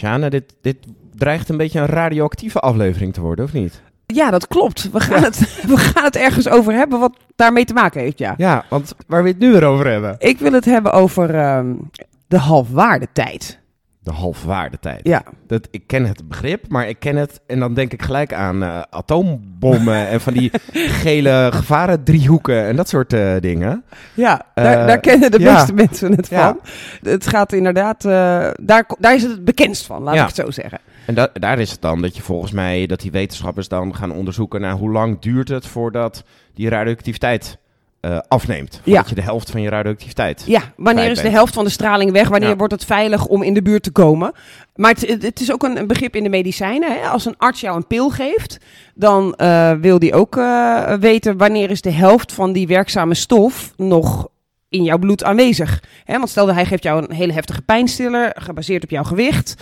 Sjane, dit, dit dreigt een beetje een radioactieve aflevering te worden, of niet? Ja, dat klopt. We gaan, het, we gaan het ergens over hebben wat daarmee te maken heeft, ja. Ja, want waar we het nu weer over hebben. Ik wil het hebben over ehm, de halfwaardetijd. De halfwaardetijd. Ja. Dat, ik ken het begrip, maar ik ken het en dan denk ik gelijk aan eh, atoombommen en van die gele gevarendriehoeken en dat soort eh, dingen. Ja, Eh, daar, daar kennen de ja. meeste mensen het van. Het gaat inderdaad, daar, daar is het het bekendst van, laat ik het zo zeggen. En da- daar is het dan dat je volgens mij, dat die wetenschappers dan gaan onderzoeken naar hoe lang duurt het voordat die radioactiviteit eh, afneemt. Voordat je de helft van je radioactiviteit. Ja, wanneer is de helft van de straling weg? Wanneer Ja. wordt het veilig om in de buurt te komen? Maar het, het- is ook een, een begrip in de medicijnen. Hè? Als een arts jou een pil geeft, dan eh, wil die ook eh, weten wanneer is de helft van die werkzame stof nog in jouw bloed aanwezig. Want stel dat hij geeft jou een hele heftige pijnstiller, gebaseerd op jouw gewicht.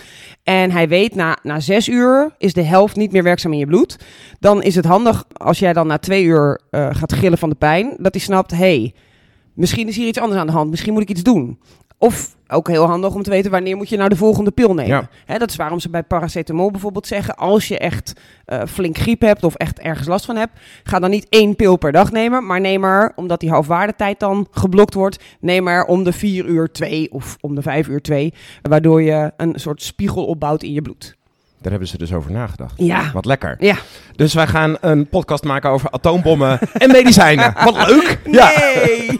En hij weet na, na zes uur is de helft niet meer werkzaam in je bloed. Dan is het handig als jij dan na twee uur eh, gaat gillen van de pijn, dat hij snapt, hey, misschien is hier iets anders aan de hand. Misschien moet ik iets doen. Of ook heel handig om te weten wanneer moet je nou de volgende pil nemen. Ja. Dat is waarom ze bij paracetamol bijvoorbeeld zeggen... als je echt eh, flink griep hebt of echt ergens last van hebt... ga dan niet één pil per dag nemen... maar neem er, omdat die halfwaardetijd dan geblokt wordt... neem er om de vier uur twee of om de vijf uur twee... waardoor je een soort spiegel opbouwt in je bloed. Daar hebben ze dus over nagedacht. Ja. Wat lekker. Ja. Dus wij gaan een podcast maken over atoombommen en medicijnen. Wat leuk! Ja. Nee!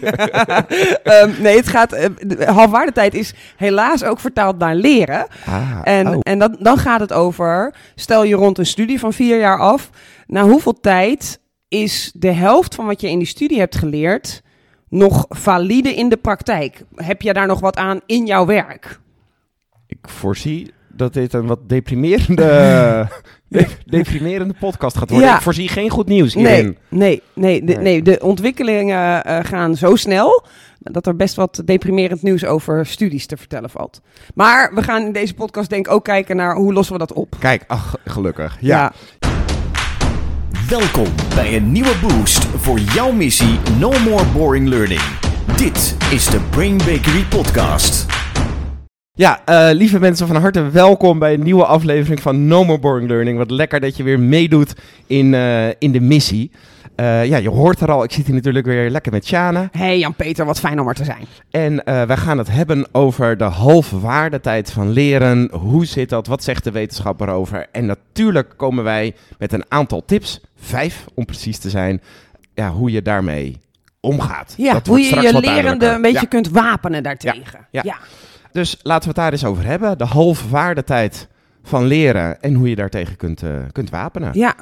Ehm, nee, het gaat... eh, de halfwaardetijd is helaas ook vertaald naar leren... Ah, En, oh. en dan, dan gaat het over, stel je rond een studie van vier jaar af, na hoeveel tijd is de helft van wat je in die studie hebt geleerd nog valide in de praktijk? Heb je daar nog wat aan in jouw werk? Ik voorzie dat dit een wat deprimerende, de- deprimerende podcast gaat worden. Ja. Ik voorzie geen goed nieuws hierin. Nee, nee, nee, de, Nee. nee, de ontwikkelingen eh, gaan zo snel dat er best wat deprimerend nieuws over studies te vertellen valt. Maar we gaan in deze podcast denk ik ook kijken naar hoe lossen we dat op. Kijk, ach, gelukkig. Ja. Welkom bij een nieuwe boost voor jouw missie No More Boring Learning. Dit is de Brain Bakery Podcast. Ja, eh, lieve mensen, van harte welkom bij een nieuwe aflevering van No More Boring Learning. Wat lekker dat je weer meedoet in, eh, in de missie. Eh, ja, je hoort er al, ik zit hier natuurlijk weer lekker met Sjane. Hey Jan-Peter, wat fijn om er te zijn. En wij gaan het hebben over de halfwaardetijd van leren. Hoe zit dat? Wat zegt de wetenschap erover? En natuurlijk komen wij met een aantal tips, vijf om precies te zijn, ja, hoe je daarmee omgaat. Ja, Dat hoe je je lerende een beetje Ja. kunt wapenen daartegen. Ja, Ja. Dus laten we het daar eens over hebben. De halfwaardetijd van leren en hoe je daartegen kunt, eh, kunt wapenen. Ja.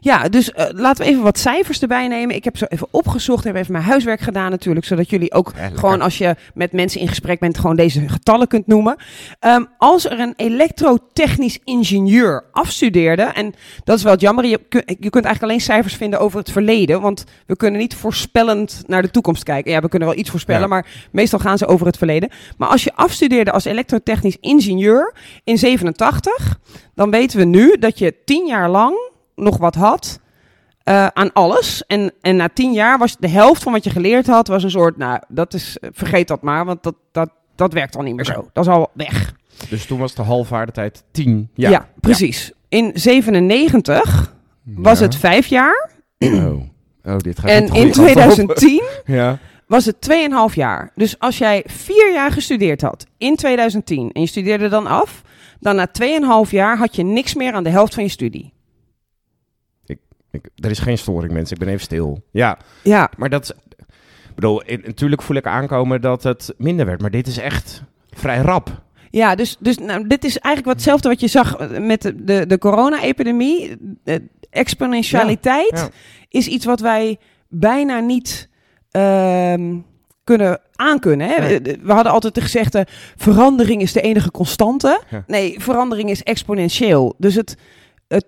Ja, dus eh, laten we even wat cijfers erbij nemen. Ik heb zo even opgezocht, heb even mijn huiswerk gedaan natuurlijk, zodat jullie ook Ja, gewoon als je met mensen in gesprek bent, gewoon deze getallen kunt noemen. Ehm, als er een elektrotechnisch ingenieur afstudeerde, en dat is wel het jammer, je, je kunt eigenlijk alleen cijfers vinden over het verleden, want we kunnen niet voorspellend naar de toekomst kijken. Ja, we kunnen wel iets voorspellen, Ja. maar meestal gaan ze over het verleden. Maar als je afstudeerde als elektrotechnisch ingenieur in 87, dan weten we nu dat je tien jaar lang nog wat had eh, aan alles. En, en na tien jaar was de helft van wat je geleerd had, was een soort, nou, dat is, eh, vergeet dat maar, want dat, dat, dat werkt al niet meer zo. Dat is al weg. Dus toen was de halfwaardetijd 10 Ja, jaar. precies. In 97 was Ja. het vijf jaar. Oh. oh, dit gaat En in goede kant op. 2010 Ja. was het 2,5 jaar. Dus als jij vier jaar gestudeerd had in 2010 en je studeerde dan af, dan na 2,5 jaar had je niks meer aan de helft van je studie. Ik, er is geen storing, mensen. Ik ben even stil. Ja, Ja, maar dat... Ik bedoel, natuurlijk voel ik aankomen dat het minder werd. Maar dit is echt vrij rap. Ja, dus, dus nou, dit is eigenlijk wat hetzelfde wat je zag eh, met de, de, de corona-epidemie. De exponentialiteit Ja, ja. is iets wat wij bijna niet ehm, kunnen aankunnen. Hè? Nee. We hadden altijd de gezegde, verandering is de enige constante. Ja. Nee, verandering is exponentieel. Dus het,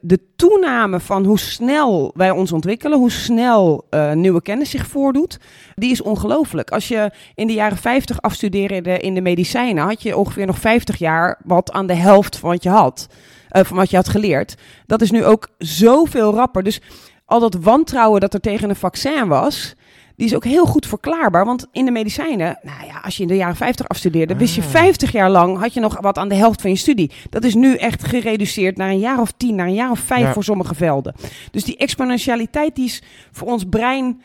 de toename van hoe snel wij ons ontwikkelen, hoe snel eh, nieuwe kennis zich voordoet, die is ongelooflijk. Als je in de jaren 50 afstudeerde in de medicijnen, had je ongeveer nog 50 jaar wat aan de helft van wat je had, eh, van wat je had geleerd. Dat is nu ook zoveel rapper. Dus al dat wantrouwen dat er tegen een vaccin was, die is ook heel goed verklaarbaar. Want in de medicijnen, nou ja, als je in de jaren 50 afstudeerde, wist je Ah. 50 jaar lang, had je nog wat aan de helft van je studie. Dat is nu echt gereduceerd naar een jaar of tien, naar een jaar of vijf Ja. voor sommige velden. Dus die exponentialiteit, die is voor ons brein,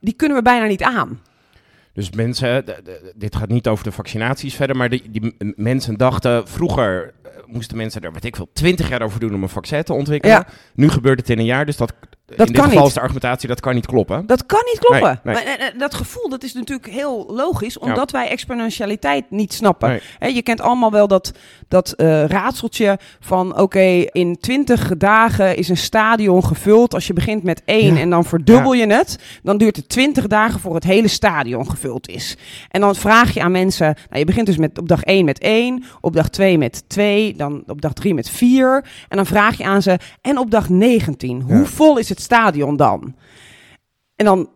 die kunnen we bijna niet aan. Dus mensen, dit gaat niet over de vaccinaties verder, maar die, mensen dachten vroeger eh, moesten mensen er, weet ik veel, twintig jaar over doen om een vaccin te ontwikkelen. Ja. Nu gebeurt het in een jaar, dus dat, Dat in dit kan geval niet. is de argumentatie, dat kan niet kloppen. Dat kan niet kloppen. Nee, nee. Maar, eh, eh, dat gevoel dat is natuurlijk heel logisch, omdat wij exponentialiteit niet snappen. Nee. Je kent allemaal wel dat, dat eh, raadseltje van oké, in 20 dagen is een stadion gevuld. Als je begint met één Ja. en dan verdubbel je het, dan duurt het 20 dagen voor het hele stadion gevuld is. En dan vraag je aan mensen, nou, je begint dus met, op dag 1 met 1, op dag 2 met 2, dan op dag 3 met 4. En dan vraag je aan ze, en op dag 19, hoe vol is het stadion dan? En dan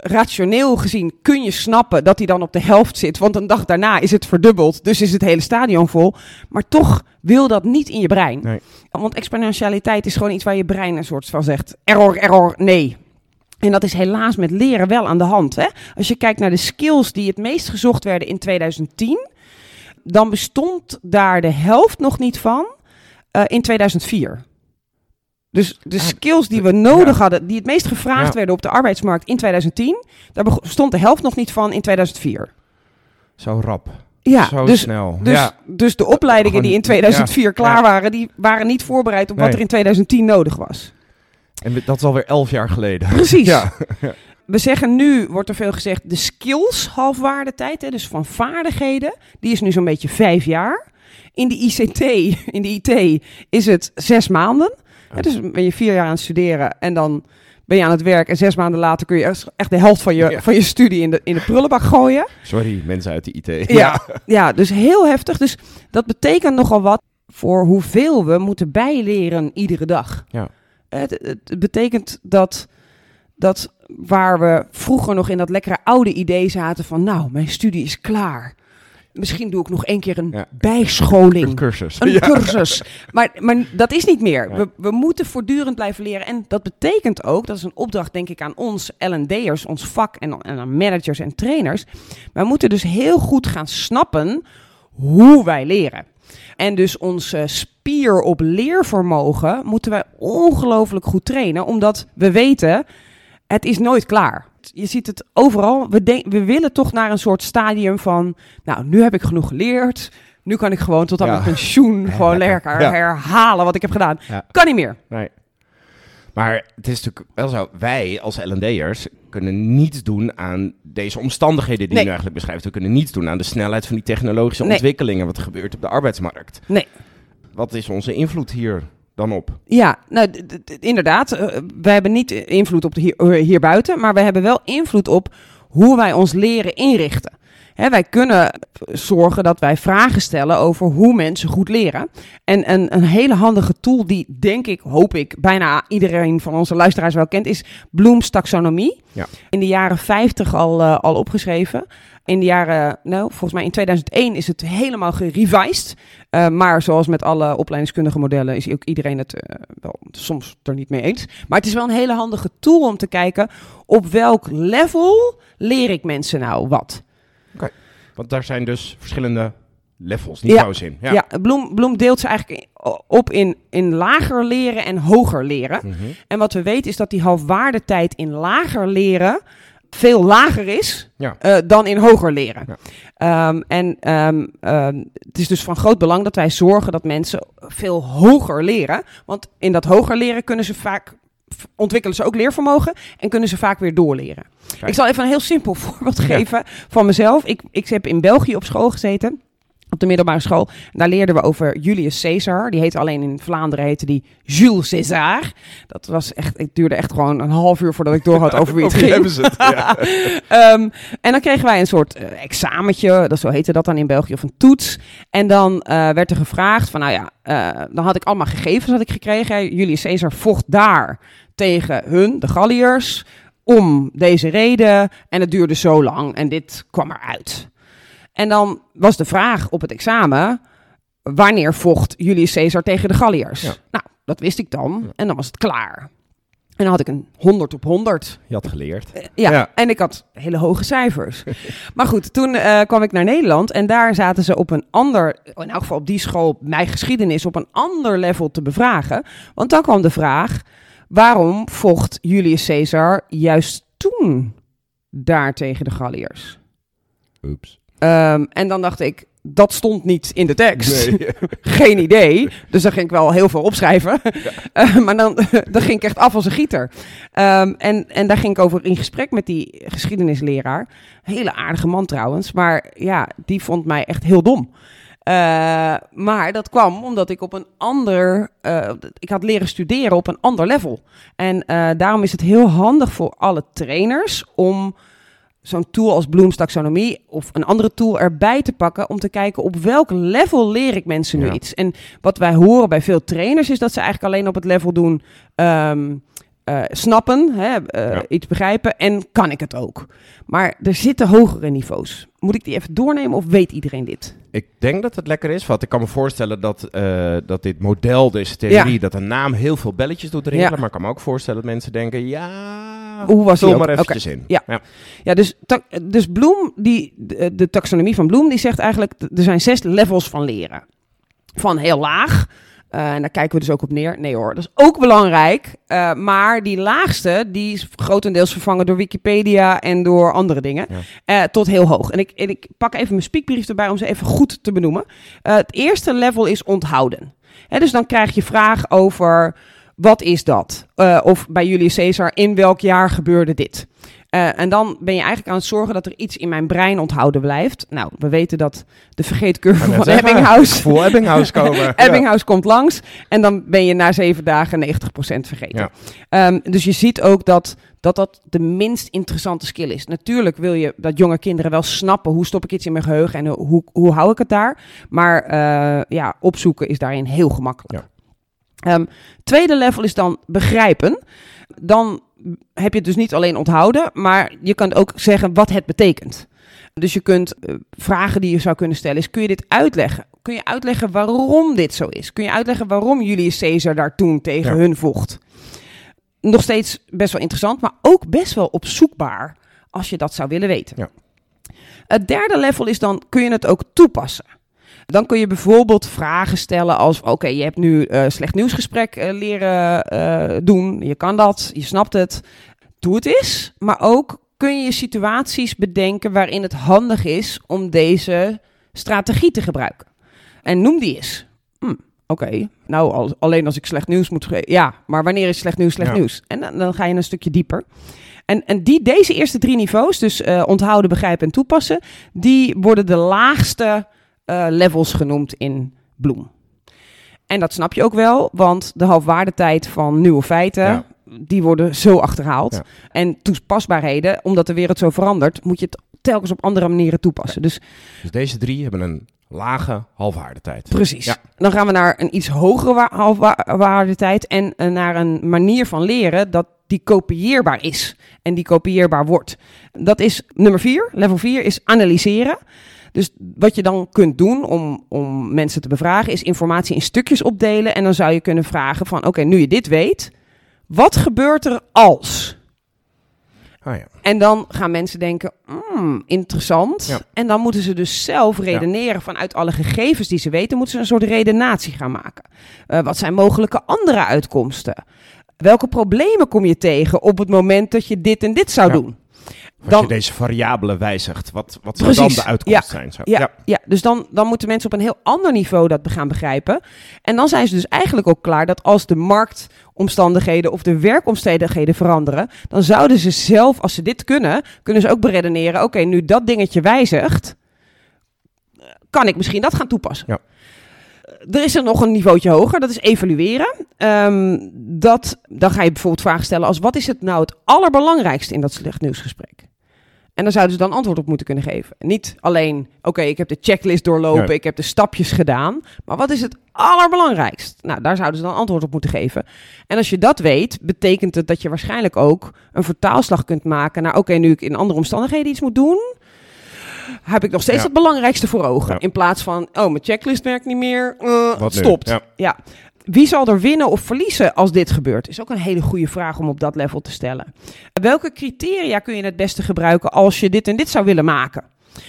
rationeel gezien kun je snappen dat hij dan op de helft zit. Want een dag daarna is het verdubbeld. Dus is het hele stadion vol. Maar toch wil dat niet in je brein. Nee. Want exponentialiteit is gewoon iets waar je brein een soort van zegt: error, error, nee. En dat is helaas met leren wel aan de hand. Hè? Als je kijkt naar de skills die het meest gezocht werden in 2010, dan bestond daar de helft nog niet van eh, in 2004. Dus de skills die we nodig ja. hadden, die het meest gevraagd Ja. werden op de arbeidsmarkt in 2010, daar bestond de helft nog niet van in 2004. Zo rap, Ja, zo dus, snel. dus, ja. dus de opleidingen Gewoon- die in 2004 ja, klaar waren, die waren niet voorbereid op wat er in 2010 nodig was. En dat is alweer elf jaar geleden. Precies. Ja. We zeggen nu, wordt er veel gezegd, de skills halfwaardetijd, hè, dus van vaardigheden, die is nu zo'n beetje vijf jaar. In de ICT, in de IT, is het zes maanden. Dus ben je vier jaar aan het studeren en dan ben je aan het werk en zes maanden later kun je echt- echt de helft van je, Ja. van je studie in de, in de prullenbak gooien. Sorry, mensen uit de IT. Ja, ja, dus heel heftig. Dus dat betekent nogal wat voor hoeveel we moeten bijleren iedere dag. Ja. Het, het, het betekent dat, dat waar we vroeger nog in dat lekkere oude idee zaten van... nou, mijn studie is klaar. Misschien doe ik nog één keer een Ja. bijscholing. Een cursus. Een Ja. cursus. Maar, maar dat is niet meer. We, we moeten voortdurend blijven leren. En dat betekent ook, dat is een opdracht denk ik aan ons L&D'ers, ons vak en, en aan managers en trainers. Wij moeten dus heel goed gaan snappen hoe wij leren. En dus onze spier op leervermogen moeten wij ongelooflijk goed trainen, omdat we weten, het is nooit klaar. Je ziet het overal. We, denk- we willen toch naar een soort stadium van, nou, nu heb ik genoeg geleerd. Nu kan ik gewoon tot aan Ja. mijn pensioen gewoon lekker Ja. herhalen wat ik heb gedaan. Ja. Kan niet meer. Nee. Maar het is natuurlijk wel zo, wij als L&D'ers kunnen niets doen aan deze omstandigheden die Nee. je nu eigenlijk beschrijft. We kunnen niets doen aan de snelheid van die technologische Nee. ontwikkelingen, wat er gebeurt op de arbeidsmarkt. Nee. Wat is onze invloed hier dan op? Ja, nou, inderdaad. eh, wij hebben niet invloed op de hier, eh, hierbuiten, maar we hebben wel invloed op hoe wij ons leren inrichten. Hè, wij kunnen zorgen dat wij vragen stellen over hoe mensen goed leren. En een, een hele handige tool die, denk ik, hoop ik, bijna iedereen van onze luisteraars wel kent, is Bloom's taxonomie. Ja. In de jaren 50 al, eh, al opgeschreven. In de jaren, nou, volgens mij in 2001 is het helemaal gerevised. Eh, maar zoals met alle opleidingskundige modellen is ook iedereen het eh, wel soms er niet mee eens. Maar het is wel een hele handige tool om te kijken op welk level leer ik mensen nou wat. Want daar zijn dus verschillende levels, niveaus in. Ja, Bloem, Bloem deelt ze eigenlijk op in, in lager leren en hoger leren. Mhm. En wat we weten is dat die halfwaardetijd in lager leren veel lager is Ja. eh, dan in hoger leren. Ja. Ehm, en ehm, ehm, het is dus van groot belang dat wij zorgen dat mensen veel hoger leren. Want in dat hoger leren kunnen ze vaak ontwikkelen ze ook leervermogen en kunnen ze vaak weer doorleren. Kijk. Ik zal even een heel simpel voorbeeld Ja. geven van mezelf. Ik, ik heb in België op school gezeten. Op de middelbare school. Daar leerden we over Julius Caesar. Die heette alleen in Vlaanderen heette die Jules César. Dat was echt, het duurde echt gewoon een half uur voordat ik door had over wie het ging. hebben ze het? Ja. Ehm, en dan kregen wij een soort eh, examentje, dat zo heette dat dan in België, of een toets. En dan eh, werd er gevraagd van, nou ja, eh, dan had ik allemaal gegevens had ik gekregen. Julius Caesar vocht daar tegen hun, de Galliërs, om deze reden. En het duurde zo lang en dit kwam eruit. En dan was de vraag op het examen, wanneer vocht Julius Caesar tegen de Galliërs? Ja. Nou, dat wist ik dan en dan was het klaar. En dan had ik een 100 op 100. Je had geleerd. Eh, Ja, Ja. en ik had hele hoge cijfers. maar goed, toen eh, kwam ik naar Nederland en daar zaten ze op een ander, in elk geval op die school, mijn geschiedenis, op een ander level te bevragen. Want dan kwam de vraag, waarom vocht Julius Caesar juist toen daar tegen de Galliërs? Oeps. Ehm, en dan dacht ik, dat stond niet in de tekst. Geen idee. Dus daar ging ik wel heel veel opschrijven. Eh, maar dan, dan ging ik echt af als een gieter. Ehm, en, en daar ging ik over in gesprek met die geschiedenisleraar. Hele aardige man trouwens. Maar ja, die vond mij echt heel dom. Eh, maar dat kwam omdat ik op een ander. eh, ik had leren studeren op een ander level. En daarom is het heel handig voor alle trainers om zo'n tool als Bloom's taxonomie of een andere tool erbij te pakken om te kijken op welk level leer ik mensen nu Ja. iets. En wat wij horen bij veel trainers is dat ze eigenlijk alleen op het level doen ehm, eh, snappen, hè, eh, Ja. iets begrijpen en kan ik het ook. Maar er zitten hogere niveaus. Moet ik die even doornemen of weet iedereen dit? Ik denk dat het lekker is, want ik kan me voorstellen dat, eh, dat dit model, deze theorie, dat een naam heel veel belletjes doet rinkelen. Ja. Maar ik kan me ook voorstellen dat mensen denken, ja, Hoe was die maar eventjes in. Ja. Ja, dus, dus Bloem, die, de, de taxonomie van Bloem, die zegt eigenlijk, er zijn zes levels van leren. Van heel laag, eh, en daar kijken we dus ook op neer. Nee hoor, dat is ook belangrijk. eh, maar die laagste, die is grotendeels vervangen door Wikipedia en door andere dingen. Ja. eh, tot heel hoog. En ik, en ik pak even mijn speakbrief erbij om ze even goed te benoemen. Het eerste level is onthouden. Hè, dus dan krijg je vraag over wat is dat? Eh, of bij Julius Caesar, in welk jaar gebeurde dit? Eh, en dan ben je eigenlijk aan het zorgen dat er iets in mijn brein onthouden blijft. Nou, we weten dat de vergeetcurve van Ebbinghaus... Voor Ebbinghaus komen. Ja. Ebbinghaus komt langs en dan ben je na zeven dagen 90% vergeten. Ja. Ehm, dus je ziet ook dat, dat dat de minst interessante skill is. Natuurlijk wil je dat jonge kinderen wel snappen hoe stop ik iets in mijn geheugen en hoe, hoe hou ik het daar. Maar eh, ja, opzoeken is daarin heel gemakkelijk. Ehm, tweede level is dan begrijpen. Dan heb je het dus niet alleen onthouden, maar je kan ook zeggen wat het betekent. Dus je kunt eh, vragen die je zou kunnen stellen is, kun je dit uitleggen? Kun je uitleggen waarom dit zo is? Kun je uitleggen waarom Julius Caesar daar toen tegen Ja. hun vocht? Nog steeds best wel interessant, maar ook best wel opzoekbaar als je dat zou willen weten. Ja. Het derde level is dan, kun je het ook toepassen? Dan kun je bijvoorbeeld vragen stellen als: Oké, je hebt nu eh slecht nieuwsgesprek eh, leren eh, doen. Je kan dat, je snapt het. Doe het eens. Maar ook kun je situaties bedenken waarin het handig is om deze strategie te gebruiken. En noem die eens. Hm, Oké, nou al- alleen als ik slecht nieuws moet geven. Ja, maar wanneer is slecht nieuws slecht Ja. nieuws? En dan, dan ga je een stukje dieper. En, en die, deze eerste drie niveaus, dus onthouden, begrijpen en toepassen, die worden de laagste eh, levels genoemd in Bloem. En dat snap je ook wel, want de halfwaardetijd van nieuwe feiten, Ja. die worden zo achterhaald. Ja. En toepasbaarheden, omdat de wereld zo verandert, moet je het telkens op andere manieren toepassen. Dus Dus deze drie hebben een lage halfwaardetijd. precies. Ja. Dan gaan we naar een iets hogere wa- halfwaardetijd en eh, naar een manier van leren dat die kopieerbaar is en die kopieerbaar wordt. Dat is nummer vier. Level vier is analyseren. Dus wat je dan kunt doen om, om mensen te bevragen, is informatie in stukjes opdelen. En dan zou je kunnen vragen van, oké, nu je dit weet, wat gebeurt er als? Ah, ja. En dan gaan mensen denken, hmm, interessant. Ja. En dan moeten ze dus zelf redeneren vanuit alle gegevens die ze weten, moeten ze een soort redenatie gaan maken. Eh, wat zijn mogelijke andere uitkomsten? Welke problemen kom je tegen op het moment dat je dit en dit zou doen? Als Dan- je deze variabelen wijzigt, wat, wat zou dan de uitkomst zijn? Zo. Ja, ja. dus dan, dan moeten mensen op een heel ander niveau dat gaan begrijpen. En dan zijn ze dus eigenlijk ook klaar dat als de marktomstandigheden of de werkomstandigheden veranderen, dan zouden ze zelf, als ze dit kunnen, kunnen ze ook beredeneren, oké, nu dat dingetje wijzigt, kan ik misschien dat gaan toepassen. Ja. Er is er nog een niveautje hoger, dat is evalueren. Ehm, dat, dan ga je bijvoorbeeld vragen stellen als wat is het nou het allerbelangrijkste in dat slecht nieuwsgesprek? En dan zouden ze dan antwoord op moeten kunnen geven. Niet alleen, oké, ik heb de checklist doorlopen, ik heb de stapjes gedaan. Maar wat is het allerbelangrijkst? Nou, daar zouden ze dan antwoord op moeten geven. En als je dat weet, betekent het dat je waarschijnlijk ook een vertaalslag kunt maken naar, oké, nu ik in andere omstandigheden iets moet doen, heb ik nog steeds het belangrijkste voor ogen. In plaats van, oh, mijn checklist werkt niet meer, eh, Wat stopt. Ja. Ja. Wie zal er winnen of verliezen als dit gebeurt? Is ook een hele goede vraag om op dat level te stellen. Welke criteria kun je het beste gebruiken als je dit en dit zou willen maken?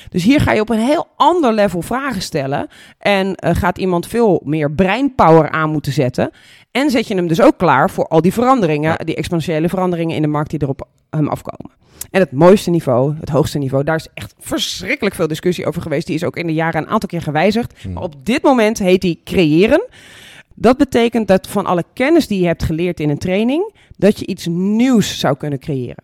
Dus hier ga je op een heel ander level vragen stellen. En uh, gaat iemand veel meer breinpower aan moeten zetten. En zet je hem dus ook klaar voor al die veranderingen, die exponentiële veranderingen in de markt die er op hem afkomen. En het mooiste niveau, het hoogste niveau, daar is echt verschrikkelijk veel discussie over geweest. Die is ook in de jaren een aantal keer gewijzigd. Maar op dit moment heet die creëren. Dat betekent dat van alle kennis die je hebt geleerd in een training, dat je iets nieuws zou kunnen creëren.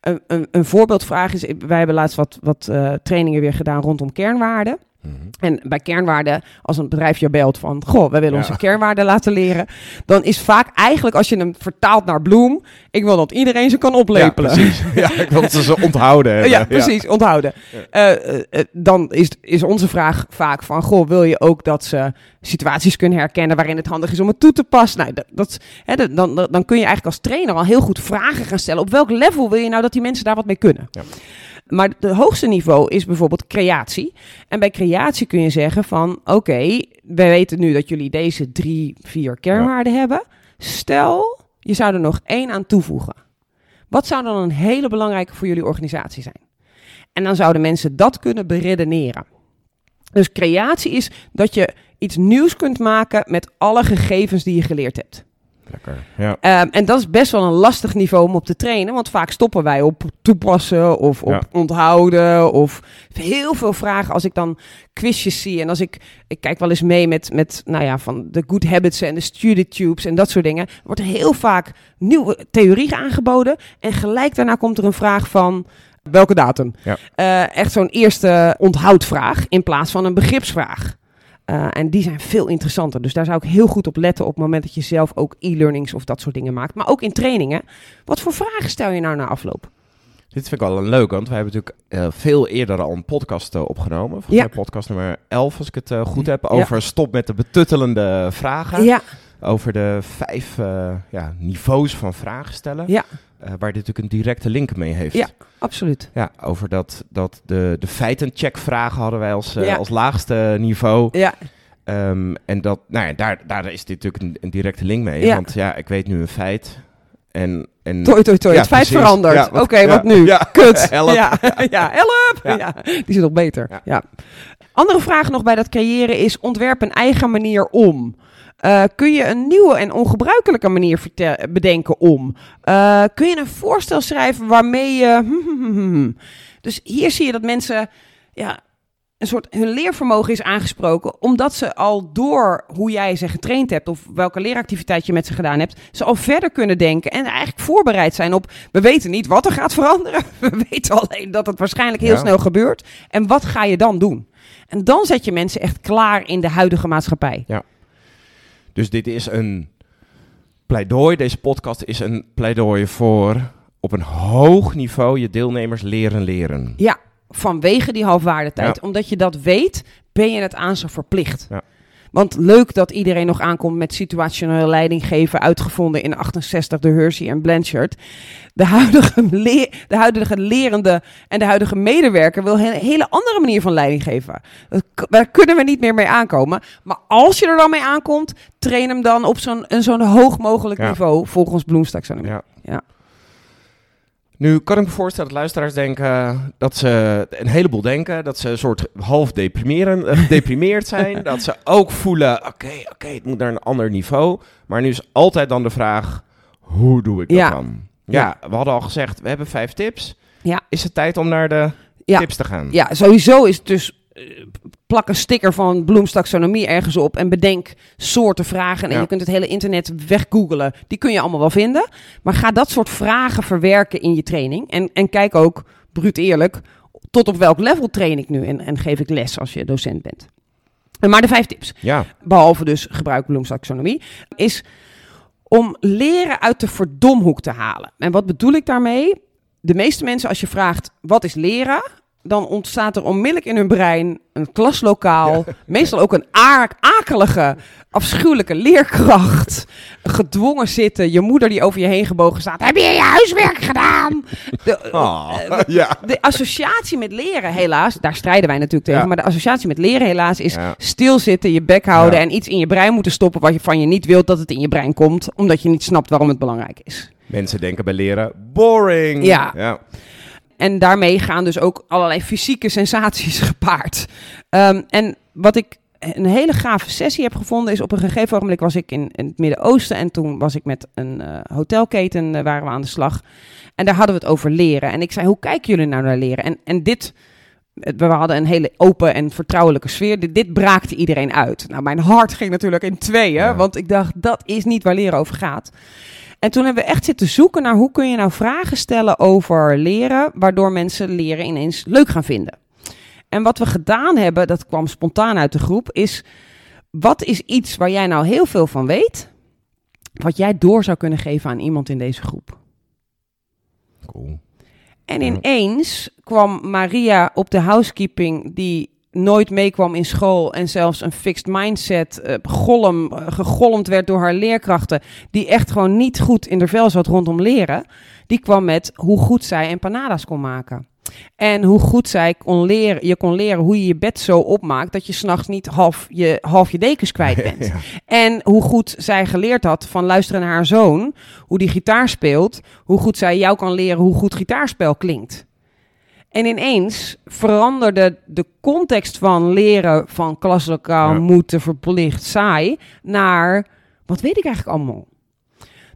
Een, een, een voorbeeldvraag is, wij hebben laatst wat, wat uh, trainingen weer gedaan rondom kernwaarden. Mhm. En bij kernwaarden, als een bedrijf je belt van, goh, wij willen onze kernwaarden laten leren, dan is vaak eigenlijk als je hem vertaalt naar Bloem, ik wil dat iedereen ze kan oplepelen. Ja, precies. ja, ik wil ze onthouden. ja, precies, onthouden. Uh, uh, dan is, is onze vraag vaak van, goh, wil je ook dat ze situaties kunnen herkennen waarin het handig is om het toe te passen? Nou, dat, dat hè, dan, dan kun je eigenlijk als trainer al heel goed vragen gaan stellen. Op welk level wil je nou dat die mensen daar wat mee kunnen? Ja. Maar het hoogste niveau is bijvoorbeeld creatie. En bij creatie kun je zeggen van oké, okay, wij weten nu dat jullie deze drie, vier kernwaarden hebben. Stel, je zou er nog één aan toevoegen. Wat zou dan een hele belangrijke voor jullie organisatie zijn? En dan zouden mensen dat kunnen beredeneren. Dus creatie is dat je iets nieuws kunt maken met alle gegevens die je geleerd hebt. Lekker, ja. Um, en dat is best wel een lastig niveau om op te trainen. Want vaak stoppen wij op toepassen of op onthouden. Of heel veel vragen als ik dan quizjes zie. En als ik, ik kijk wel eens mee met, met nou ja, van de good habits en de study tubes en dat soort dingen. Wordt er heel vaak nieuwe theorie aangeboden. En gelijk daarna komt er een vraag van... Welke datum? Ja. Uh, echt zo'n eerste onthoudvraag in plaats van een begripsvraag. Uh, en die zijn veel interessanter. Dus daar zou ik heel goed op letten op het moment dat je zelf ook e-learnings of dat soort dingen maakt. Maar ook in trainingen. Wat voor vragen stel je nou na afloop? Dit vind ik wel een leuk, want we hebben natuurlijk uh, veel eerder al een podcast uh, opgenomen. Volgens ja. podcast nummer 11, als ik het uh, goed heb. Over ja. stop met de betuttelende vragen. Ja. Over de vijf ja, niveaus van vragen stellen. Ja. Waar dit natuurlijk een directe link mee heeft. Ja, absoluut. Ja, over dat, dat de, de feitencheckvragen hadden wij als, als laagste niveau. Ja. Um, en dat, nou ja, daar, daar is dit natuurlijk een, een directe link mee. Ja. Want ja, ik weet nu een feit. En, en, toi, toi, toi. Ja, het feit precies. verandert. Ja, Oké, okay, wat nu? Ja. Kut. help. Ja, ja help. Ja. die is nog beter. Ja. Andere vraag nog bij dat creëren is: ontwerp een eigen manier om. Uh, kun je een nieuwe en ongebruikelijke manier bedenken om? Uh, kun je een voorstel schrijven waarmee je. dus hier zie je dat mensen ja, een soort hun leervermogen is aangesproken, omdat ze al door hoe jij ze getraind hebt of welke leeractiviteit je met ze gedaan hebt, ze al verder kunnen denken en eigenlijk voorbereid zijn op. We weten niet wat er gaat veranderen. We weten alleen dat het waarschijnlijk heel ja. snel gebeurt. En wat ga je dan doen? En dan zet je mensen echt klaar in de huidige maatschappij. Ja. Dus dit is een pleidooi. Deze podcast is een pleidooi voor op een hoog niveau je deelnemers leren leren. Ja, vanwege die halfwaardetijd. Ja. Omdat je dat weet, ben je het aan ze verplicht. Ja. Want leuk dat iedereen nog aankomt met situationele leiding geven, uitgevonden in 68 door Hershey en Blanchard. De huidige, de huidige lerende en de huidige medewerker wil een hele andere manier van leiding geven. Daar kunnen we niet meer mee aankomen. Maar als je er dan mee aankomt, train hem dan op zo'n zo'n hoog mogelijk Ja. niveau volgens Bloemstaxonomie. Ja. Ja. Nu kan ik me voorstellen dat luisteraars denken dat ze een heleboel denken. Dat ze een soort half deprimeren, eh, gedeprimeerd zijn. dat ze ook voelen, oké, oké, het moet naar een ander niveau. Maar nu is altijd dan de vraag, hoe doe ik dat Ja. dan? Ja, we hadden al gezegd, we hebben vijf tips. Ja. Is het tijd om naar de Ja. tips te gaan? Ja, sowieso is het dus. Eh, plak een sticker van Bloem's taxonomie ergens op en bedenk soorten vragen. En Ja. je kunt het hele internet weggoogelen. Die kun je allemaal wel vinden. Maar ga dat soort vragen verwerken in je training. En, en kijk ook, bruut eerlijk, tot op welk level train ik nu en, en geef ik les als je docent bent. En Maar de vijf tips, Ja, behalve dus gebruik Bloem's taxonomie, is om leren uit de verdomhoek te halen. En wat bedoel ik daarmee? De meeste mensen, als je vraagt wat is leren, dan ontstaat er onmiddellijk in hun brein een klaslokaal. Meestal ook een akelige, afschuwelijke leerkracht. Gedwongen zitten. Je moeder die over je heen gebogen staat. Heb je je huiswerk gedaan? De, Oh, eh, ja. de associatie met leren, helaas, daar strijden wij natuurlijk tegen. Ja. Maar de associatie met leren, helaas, is stilzitten, je bek houden en iets in je brein moeten stoppen wat je van je niet wilt dat het in je brein komt, omdat je niet snapt waarom het belangrijk is. Mensen denken bij leren, boring. Ja. En daarmee gaan dus ook allerlei fysieke sensaties gepaard. Ehm, en wat ik een hele gave sessie heb gevonden is op een gegeven ogenblik was ik in, het Midden-Oosten en toen was ik met een eh, hotelketen eh, waren we aan de slag. En daar hadden we het over leren. En ik zei, hoe kijken jullie nou naar leren? En, en dit, we hadden een hele open en vertrouwelijke sfeer. Dit, dit braakte iedereen uit. Nou, mijn hart ging natuurlijk in tweeën, Ja. want ik dacht, dat is niet waar leren over gaat. En toen hebben we echt zitten zoeken naar hoe kun je nou vragen stellen over leren, waardoor mensen leren ineens leuk gaan vinden. En wat we gedaan hebben, dat kwam spontaan uit de groep, is wat is iets waar jij nou heel veel van weet, wat jij door zou kunnen geven aan iemand in deze groep? Cool. En ineens kwam Maria op de housekeeping die nooit meekwam in school en zelfs een fixed mindset eh, golm, eh, gegolmd werd door haar leerkrachten, die echt gewoon niet goed in de vel zat rondom leren, die kwam met hoe goed zij empanadas kon maken. En hoe goed zij kon leren, je kon leren hoe je je bed zo opmaakt dat je s'nachts niet half je, half je dekens kwijt bent. Ja. En hoe goed zij geleerd had van luisteren naar haar zoon, hoe die gitaar speelt, hoe goed zij jou kan leren hoe goed gitaarspel klinkt. En ineens veranderde de context van leren van klaslokaal, Ja. moeten, verplicht, saai, naar wat weet ik eigenlijk allemaal?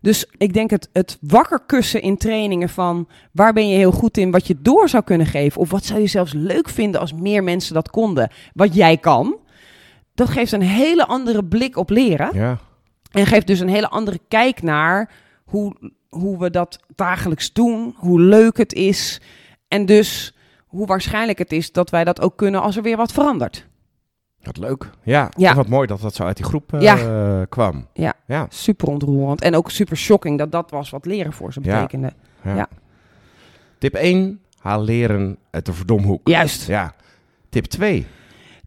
Dus ik denk het, het wakker kussen in trainingen van waar ben je heel goed in, wat je door zou kunnen geven. Of wat zou je zelfs leuk vinden als meer mensen dat konden. Wat jij kan. Dat geeft een hele andere blik op leren. Ja. En geeft dus een hele andere kijk naar hoe, hoe we dat dagelijks doen. Hoe leuk het is. En dus hoe waarschijnlijk het is dat wij dat ook kunnen als er weer wat verandert. Wat leuk. Ja. Ja. En wat mooi dat dat zo uit die groep eh, Ja. kwam. Ja. Ja. Super ontroerend. En ook super shocking dat dat was wat leren voor ze Ja. betekende. ja. Ja. Tip 1. Haal leren uit de verdomhoek. Juist. Ja. Tip 2.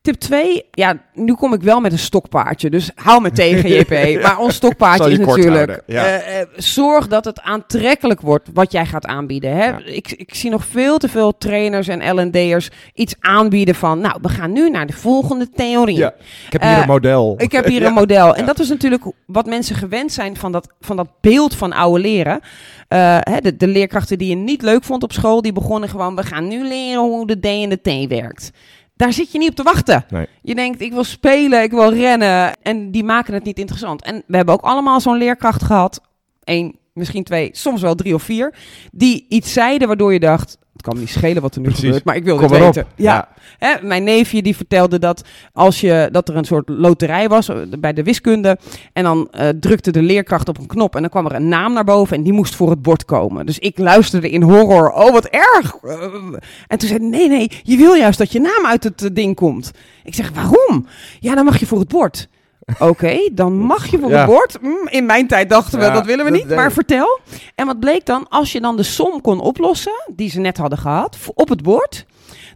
Tip 2, ja, nu kom ik wel met een stokpaardje, dus hou me tegen, JP. Maar ons stokpaardje je is natuurlijk, ja. eh, eh, zorg dat het aantrekkelijk wordt wat jij gaat aanbieden. Hè? Ja. Ik, ik zie nog veel te veel trainers en L&D'ers iets aanbieden van, nou, we gaan nu naar de volgende theorie. Ja. Ik heb hier Eh, een model. Ik heb hier een model. En dat is natuurlijk wat mensen gewend zijn van dat, van dat beeld van oude leren. Hè, de, de leerkrachten die je niet leuk vond op school, die begonnen gewoon, we gaan nu leren hoe de D en de T werkt. Daar zit je niet op te wachten. Nee. Je denkt, ik wil spelen, ik wil rennen. En die maken het niet interessant. En we hebben ook allemaal zo'n leerkracht gehad. Eén, misschien twee, soms wel drie of vier. Die iets zeiden waardoor je dacht, het kan me niet schelen wat er nu Precies. gebeurt. Maar ik wil op. weten. Ja. Hè, mijn neefje die vertelde dat als je dat er een soort loterij was eh, bij de wiskunde en dan eh, drukte de leerkracht op een knop en dan kwam er een naam naar boven en die moest voor het bord komen. Dus ik luisterde in horror. Oh, wat erg! Eh, En toen zei nee, nee, je wil juist dat je naam uit het ding komt. Ik zeg, waarom? Ja, dan mag je voor het bord. Oké, dan mag je voor Ja. het bord. Mm, in mijn tijd dachten we, Ja, dat willen we dat- niet. Maar vertel. En wat bleek dan? Als je dan de som kon oplossen, die ze net hadden gehad, op het bord,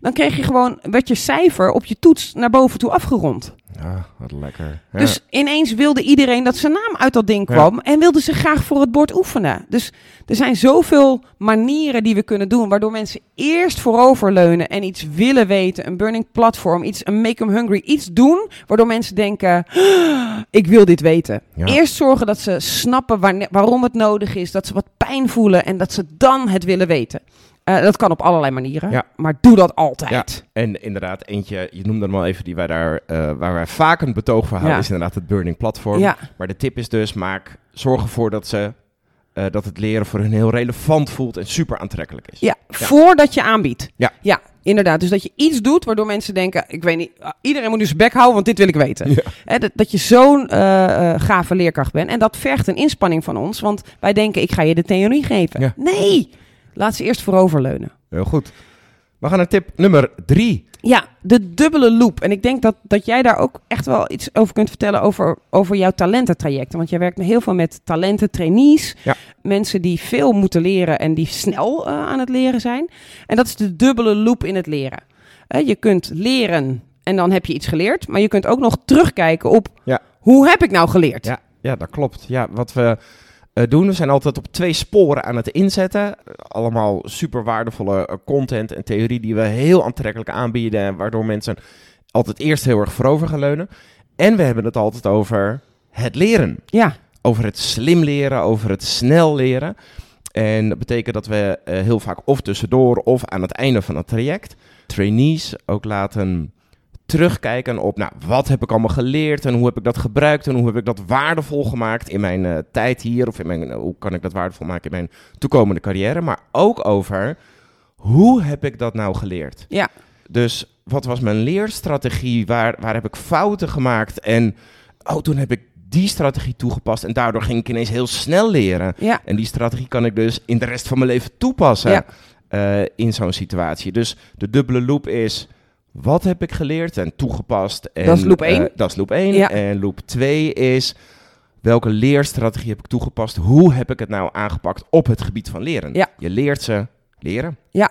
dan kreeg je gewoon, werd je cijfer op je toets naar boven toe afgerond. Ja, wat lekker. Ja. Dus ineens wilde iedereen dat zijn naam uit dat ding Ja. kwam en wilde ze graag voor het bord oefenen. Dus er zijn zoveel manieren die we kunnen doen, waardoor mensen eerst vooroverleunen en iets willen weten, een burning platform, iets, een make them hungry, iets doen, waardoor mensen denken, "Ah, ik wil dit weten. Ja. Eerst zorgen dat ze snappen waarom het nodig is, dat ze wat pijn voelen en dat ze dan het willen weten. Eh, dat kan op allerlei manieren, Ja. maar doe dat altijd. En inderdaad, eentje, je noemde hem al even, die wij daar, eh, waar wij vaak een betoog voor houden, Ja. is inderdaad het Burning Platform. Ja. Maar de tip is dus, maak, zorg ervoor dat, ze, eh, dat het leren voor hun heel relevant voelt en super aantrekkelijk is. Ja, voordat je aanbiedt. Ja. ja, inderdaad. Dus dat je iets doet waardoor mensen denken: ik weet niet, iedereen moet nu zijn bek houden, want dit wil ik weten. Ja. Hè, dat, dat je zo'n gave leerkracht bent. En dat vergt een inspanning van ons, want wij denken: ik ga je de theorie geven. Ja. Nee, laat ze eerst vooroverleunen. Heel goed. We gaan naar tip nummer drie. Ja, de dubbele loop. En ik denk dat, dat jij daar ook echt wel iets over kunt vertellen over, over jouw talententrajecten. Want jij werkt heel veel met talenten, trainees. Ja. mensen die veel moeten leren en die snel eh, aan het leren zijn. En dat is de dubbele loop in het leren. Eh, je kunt leren en dan heb je iets geleerd, maar je kunt ook nog terugkijken op Ja. hoe heb ik nou geleerd? Ja, ja, dat klopt. Ja, wat we doen, we zijn altijd op twee sporen aan het inzetten. Allemaal super waardevolle eh, content en theorie die we heel aantrekkelijk aanbieden. en Waardoor mensen altijd eerst heel erg voorover gaan leunen. En we hebben het altijd over het leren. Ja, Over het slim leren, over het snel leren. En dat betekent dat we eh, heel vaak of tussendoor of aan het einde van het traject trainees ook laten terugkijken op, nou, wat heb ik allemaal geleerd en hoe heb ik dat gebruikt en hoe heb ik dat waardevol gemaakt in mijn eh, tijd hier of in mijn, eh, hoe kan ik dat waardevol maken in mijn toekomende carrière, maar ook over hoe heb ik dat nou geleerd. ja, Dus wat was mijn leerstrategie? Waar, waar heb ik fouten gemaakt? En oh, toen heb ik die strategie toegepast en daardoor ging ik ineens heel snel leren. ja, En die strategie kan ik dus in de rest van mijn leven toepassen Ja. eh, in zo'n situatie. Dus de dubbele loop is, wat heb ik geleerd en toegepast? En, Dat is loop één. eh, dat is loop 1. Ja. En loop 2 is, welke leerstrategie heb ik toegepast? Hoe heb ik het nou aangepakt op het gebied van leren? Ja. Je leert ze leren. ja.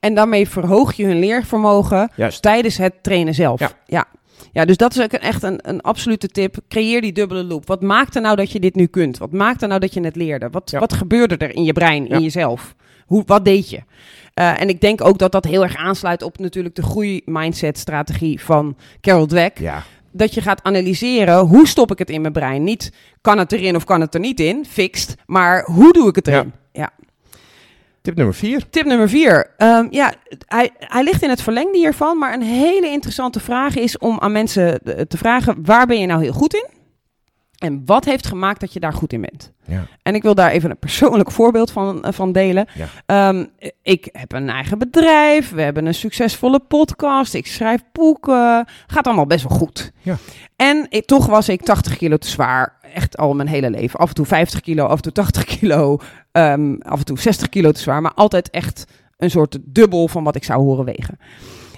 En daarmee verhoog je hun leervermogen Juist. tijdens het trainen zelf. Ja. ja. Ja, dus dat is echt een, een absolute tip. Creëer die dubbele loop. Wat maakt er nou dat je dit nu kunt? Wat maakt er nou dat je het leerde? Wat, Ja. wat gebeurde er in je brein, in jezelf? Hoe, wat deed je? Eh, en ik denk ook dat dat heel erg aansluit op natuurlijk de groei-mindset-strategie van Carol Dweck. Ja. Dat je gaat analyseren, hoe stop ik het in mijn brein? Niet, kan het erin of kan het er niet in? Fixed. Maar hoe doe ik het erin? ja. Tip nummer 4. Tip nummer vier. Ehm, ja, hij, hij ligt in het verlengde hiervan, maar een hele interessante vraag is om aan mensen eh, te vragen: waar ben je nou heel goed in? En wat heeft gemaakt dat je daar goed in bent? Ja. En ik wil daar even een persoonlijk voorbeeld van, eh, van delen. Ja. Ehm, ik heb een eigen bedrijf, we hebben een succesvolle podcast, ik schrijf boeken. Gaat allemaal best wel goed. Ja. En ik, toch was ik 80 kilo te zwaar, echt al mijn hele leven. Af en toe 50 kilo, af en toe 80 kilo, ehm, af en toe 60 kilo te zwaar. Maar altijd echt een soort dubbel van wat ik zou horen wegen.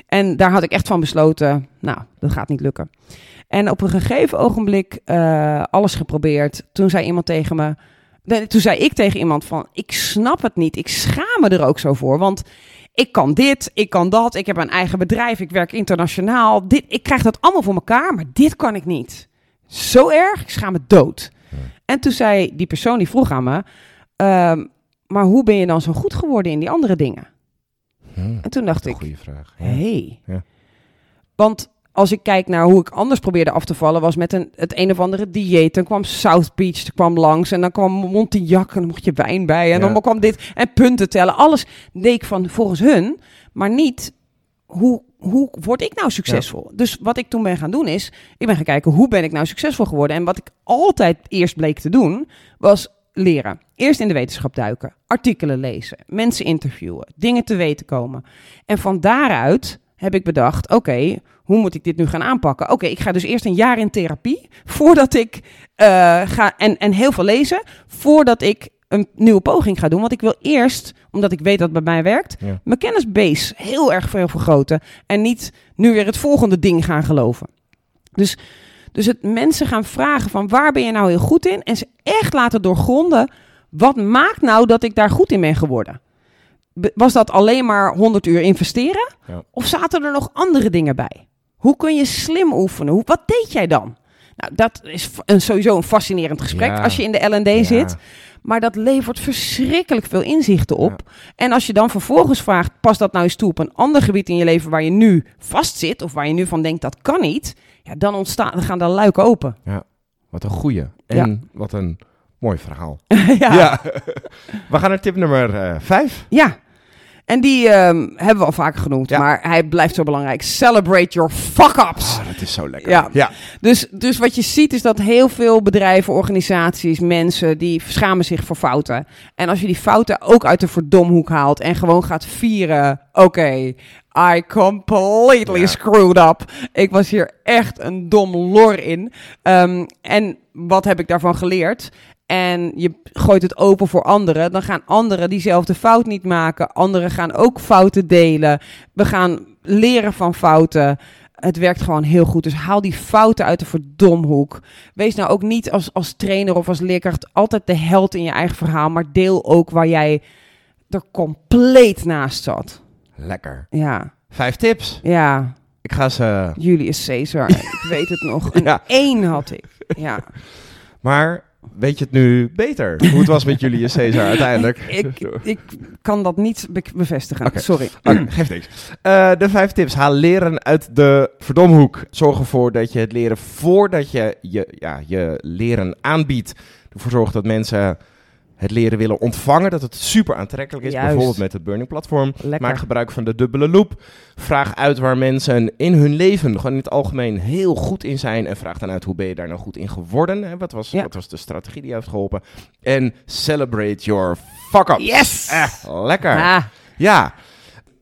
En daar had ik echt van besloten, nou, dat gaat niet lukken. En op een gegeven ogenblik eh, alles geprobeerd. Toen zei iemand tegen me, toen zei ik tegen iemand van, ik snap het niet. Ik schaam me er ook zo voor, want ik kan dit, ik kan dat. Ik heb een eigen bedrijf, ik werk internationaal. Dit, ik krijg dat allemaal voor elkaar, maar dit kan ik niet. Zo erg, ik schaam me dood. En toen zei die persoon, die vroeg aan me, ehm, maar hoe ben je dan zo goed geworden in die andere dingen? Hm, En toen dacht ik, Goeie vraag. Ja. hey. Ja. Want als ik kijk naar hoe ik anders probeerde af te vallen, was met een, het een of andere dieet. Dan kwam South Beach er kwam langs en dan kwam Montignac en dan mocht je wijn bij. En Ja. dan kwam dit en punten tellen. Alles deed ik van volgens hun, maar niet hoe, hoe word ik nou succesvol? Dus wat ik toen ben gaan doen is, ik ben gaan kijken hoe ben ik nou succesvol geworden. En wat ik altijd eerst bleek te doen, was leren. Eerst in de wetenschap duiken, artikelen lezen, mensen interviewen, dingen te weten komen. En van daaruit heb ik bedacht, oké, hoe moet ik dit nu gaan aanpakken? Oké, ik ga dus eerst een jaar in therapie voordat ik eh, ga en, en heel veel lezen voordat ik een nieuwe poging ga doen. Want ik wil eerst, omdat ik weet dat het bij mij werkt, Ja. mijn kennisbase heel erg veel vergroten en niet nu weer het volgende ding gaan geloven. Dus, dus het mensen gaan vragen van waar ben je nou heel goed in en ze echt laten doorgronden, wat maakt nou dat ik daar goed in ben geworden? Was dat alleen maar 100 uur investeren? Ja. Of zaten er nog andere dingen bij? Hoe kun je slim oefenen? Hoe, wat deed jij dan? Nou, dat is een, sowieso een fascinerend gesprek Ja. als je in de L&D Ja. zit. Maar dat levert verschrikkelijk veel inzichten op. En als je dan vervolgens vraagt, pas dat nou eens toe op een ander gebied in je leven waar je nu vastzit, of waar je nu van denkt dat kan niet, ja, dan, ontstaan, dan gaan de luiken open. Wat een goeie. En wat een mooi verhaal. ja. Ja. We gaan naar tip nummer eh, 5. Ja. En die ehm, hebben we al vaker genoemd, Ja. maar hij blijft zo belangrijk. Celebrate your fuck-ups. Oh, dat is zo lekker. Ja. ja. Dus, dus wat je ziet is dat heel veel bedrijven, organisaties, mensen, die schamen zich voor fouten. En als je die fouten ook uit de verdomhoek haalt en gewoon gaat vieren, oké, I completely Ja. screwed up. Ik was hier echt een dom lor in. Ehm, en wat heb ik daarvan geleerd? En je gooit het open voor anderen, dan gaan anderen diezelfde fout niet maken. Anderen gaan ook fouten delen. We gaan leren van fouten. het werkt gewoon heel goed. Dus haal die fouten uit de verdomhoek. Wees nou ook niet als, als trainer of als leerkracht altijd de held in je eigen verhaal. Maar deel ook waar jij er compleet naast zat. Lekker. Ja, Vijf tips. ja. Ik ga ze... Julius Caesar. ik weet het nog. Een Ja. één had ik. Ja. Maar weet je het nu beter? Hoe het was met Julius Caesar uiteindelijk? Ik, ik kan dat niet be- bevestigen. Oké. Sorry. Oké, geeft niks. Eh, de vijf tips. Haal leren uit de verdomhoek. Zorg ervoor dat je het leren voordat je je, ja, je leren aanbiedt. Ervoor zorg dat mensen het leren willen ontvangen. Dat het super aantrekkelijk is. Juist. Bijvoorbeeld met het Burning Platform. Lekker. Maak gebruik van de dubbele loop. Vraag uit waar mensen in hun leven gewoon in het algemeen heel goed in zijn. En vraag dan uit hoe ben je daar nou goed in geworden. Hè? Wat, was, Ja. wat was de strategie die heeft geholpen? En celebrate your fuck-ups. Yes! Eh, lekker. Ah, Ja.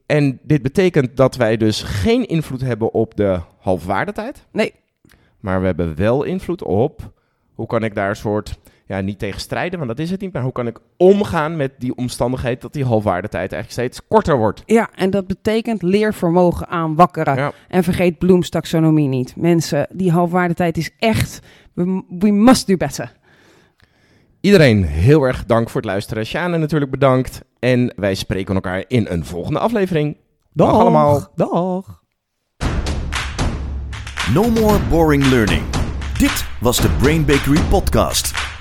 En dit betekent dat wij dus geen invloed hebben op de halfwaardetijd. nee. Maar we hebben wel invloed op hoe kan ik daar een soort, ja, niet tegen strijden, want dat is het niet. Maar hoe kan ik omgaan met die omstandigheid dat die halfwaardetijd eigenlijk steeds korter wordt. Ja, en dat betekent leervermogen aanwakkeren. Ja. En vergeet Bloems taxonomie niet. Mensen, die halfwaardetijd is echt... We, we must do better. Iedereen heel erg dank voor het luisteren. Sjane natuurlijk bedankt. En wij spreken elkaar in een volgende aflevering. Dag allemaal. Dag. No more boring learning. Dit was de Brain Bakery podcast.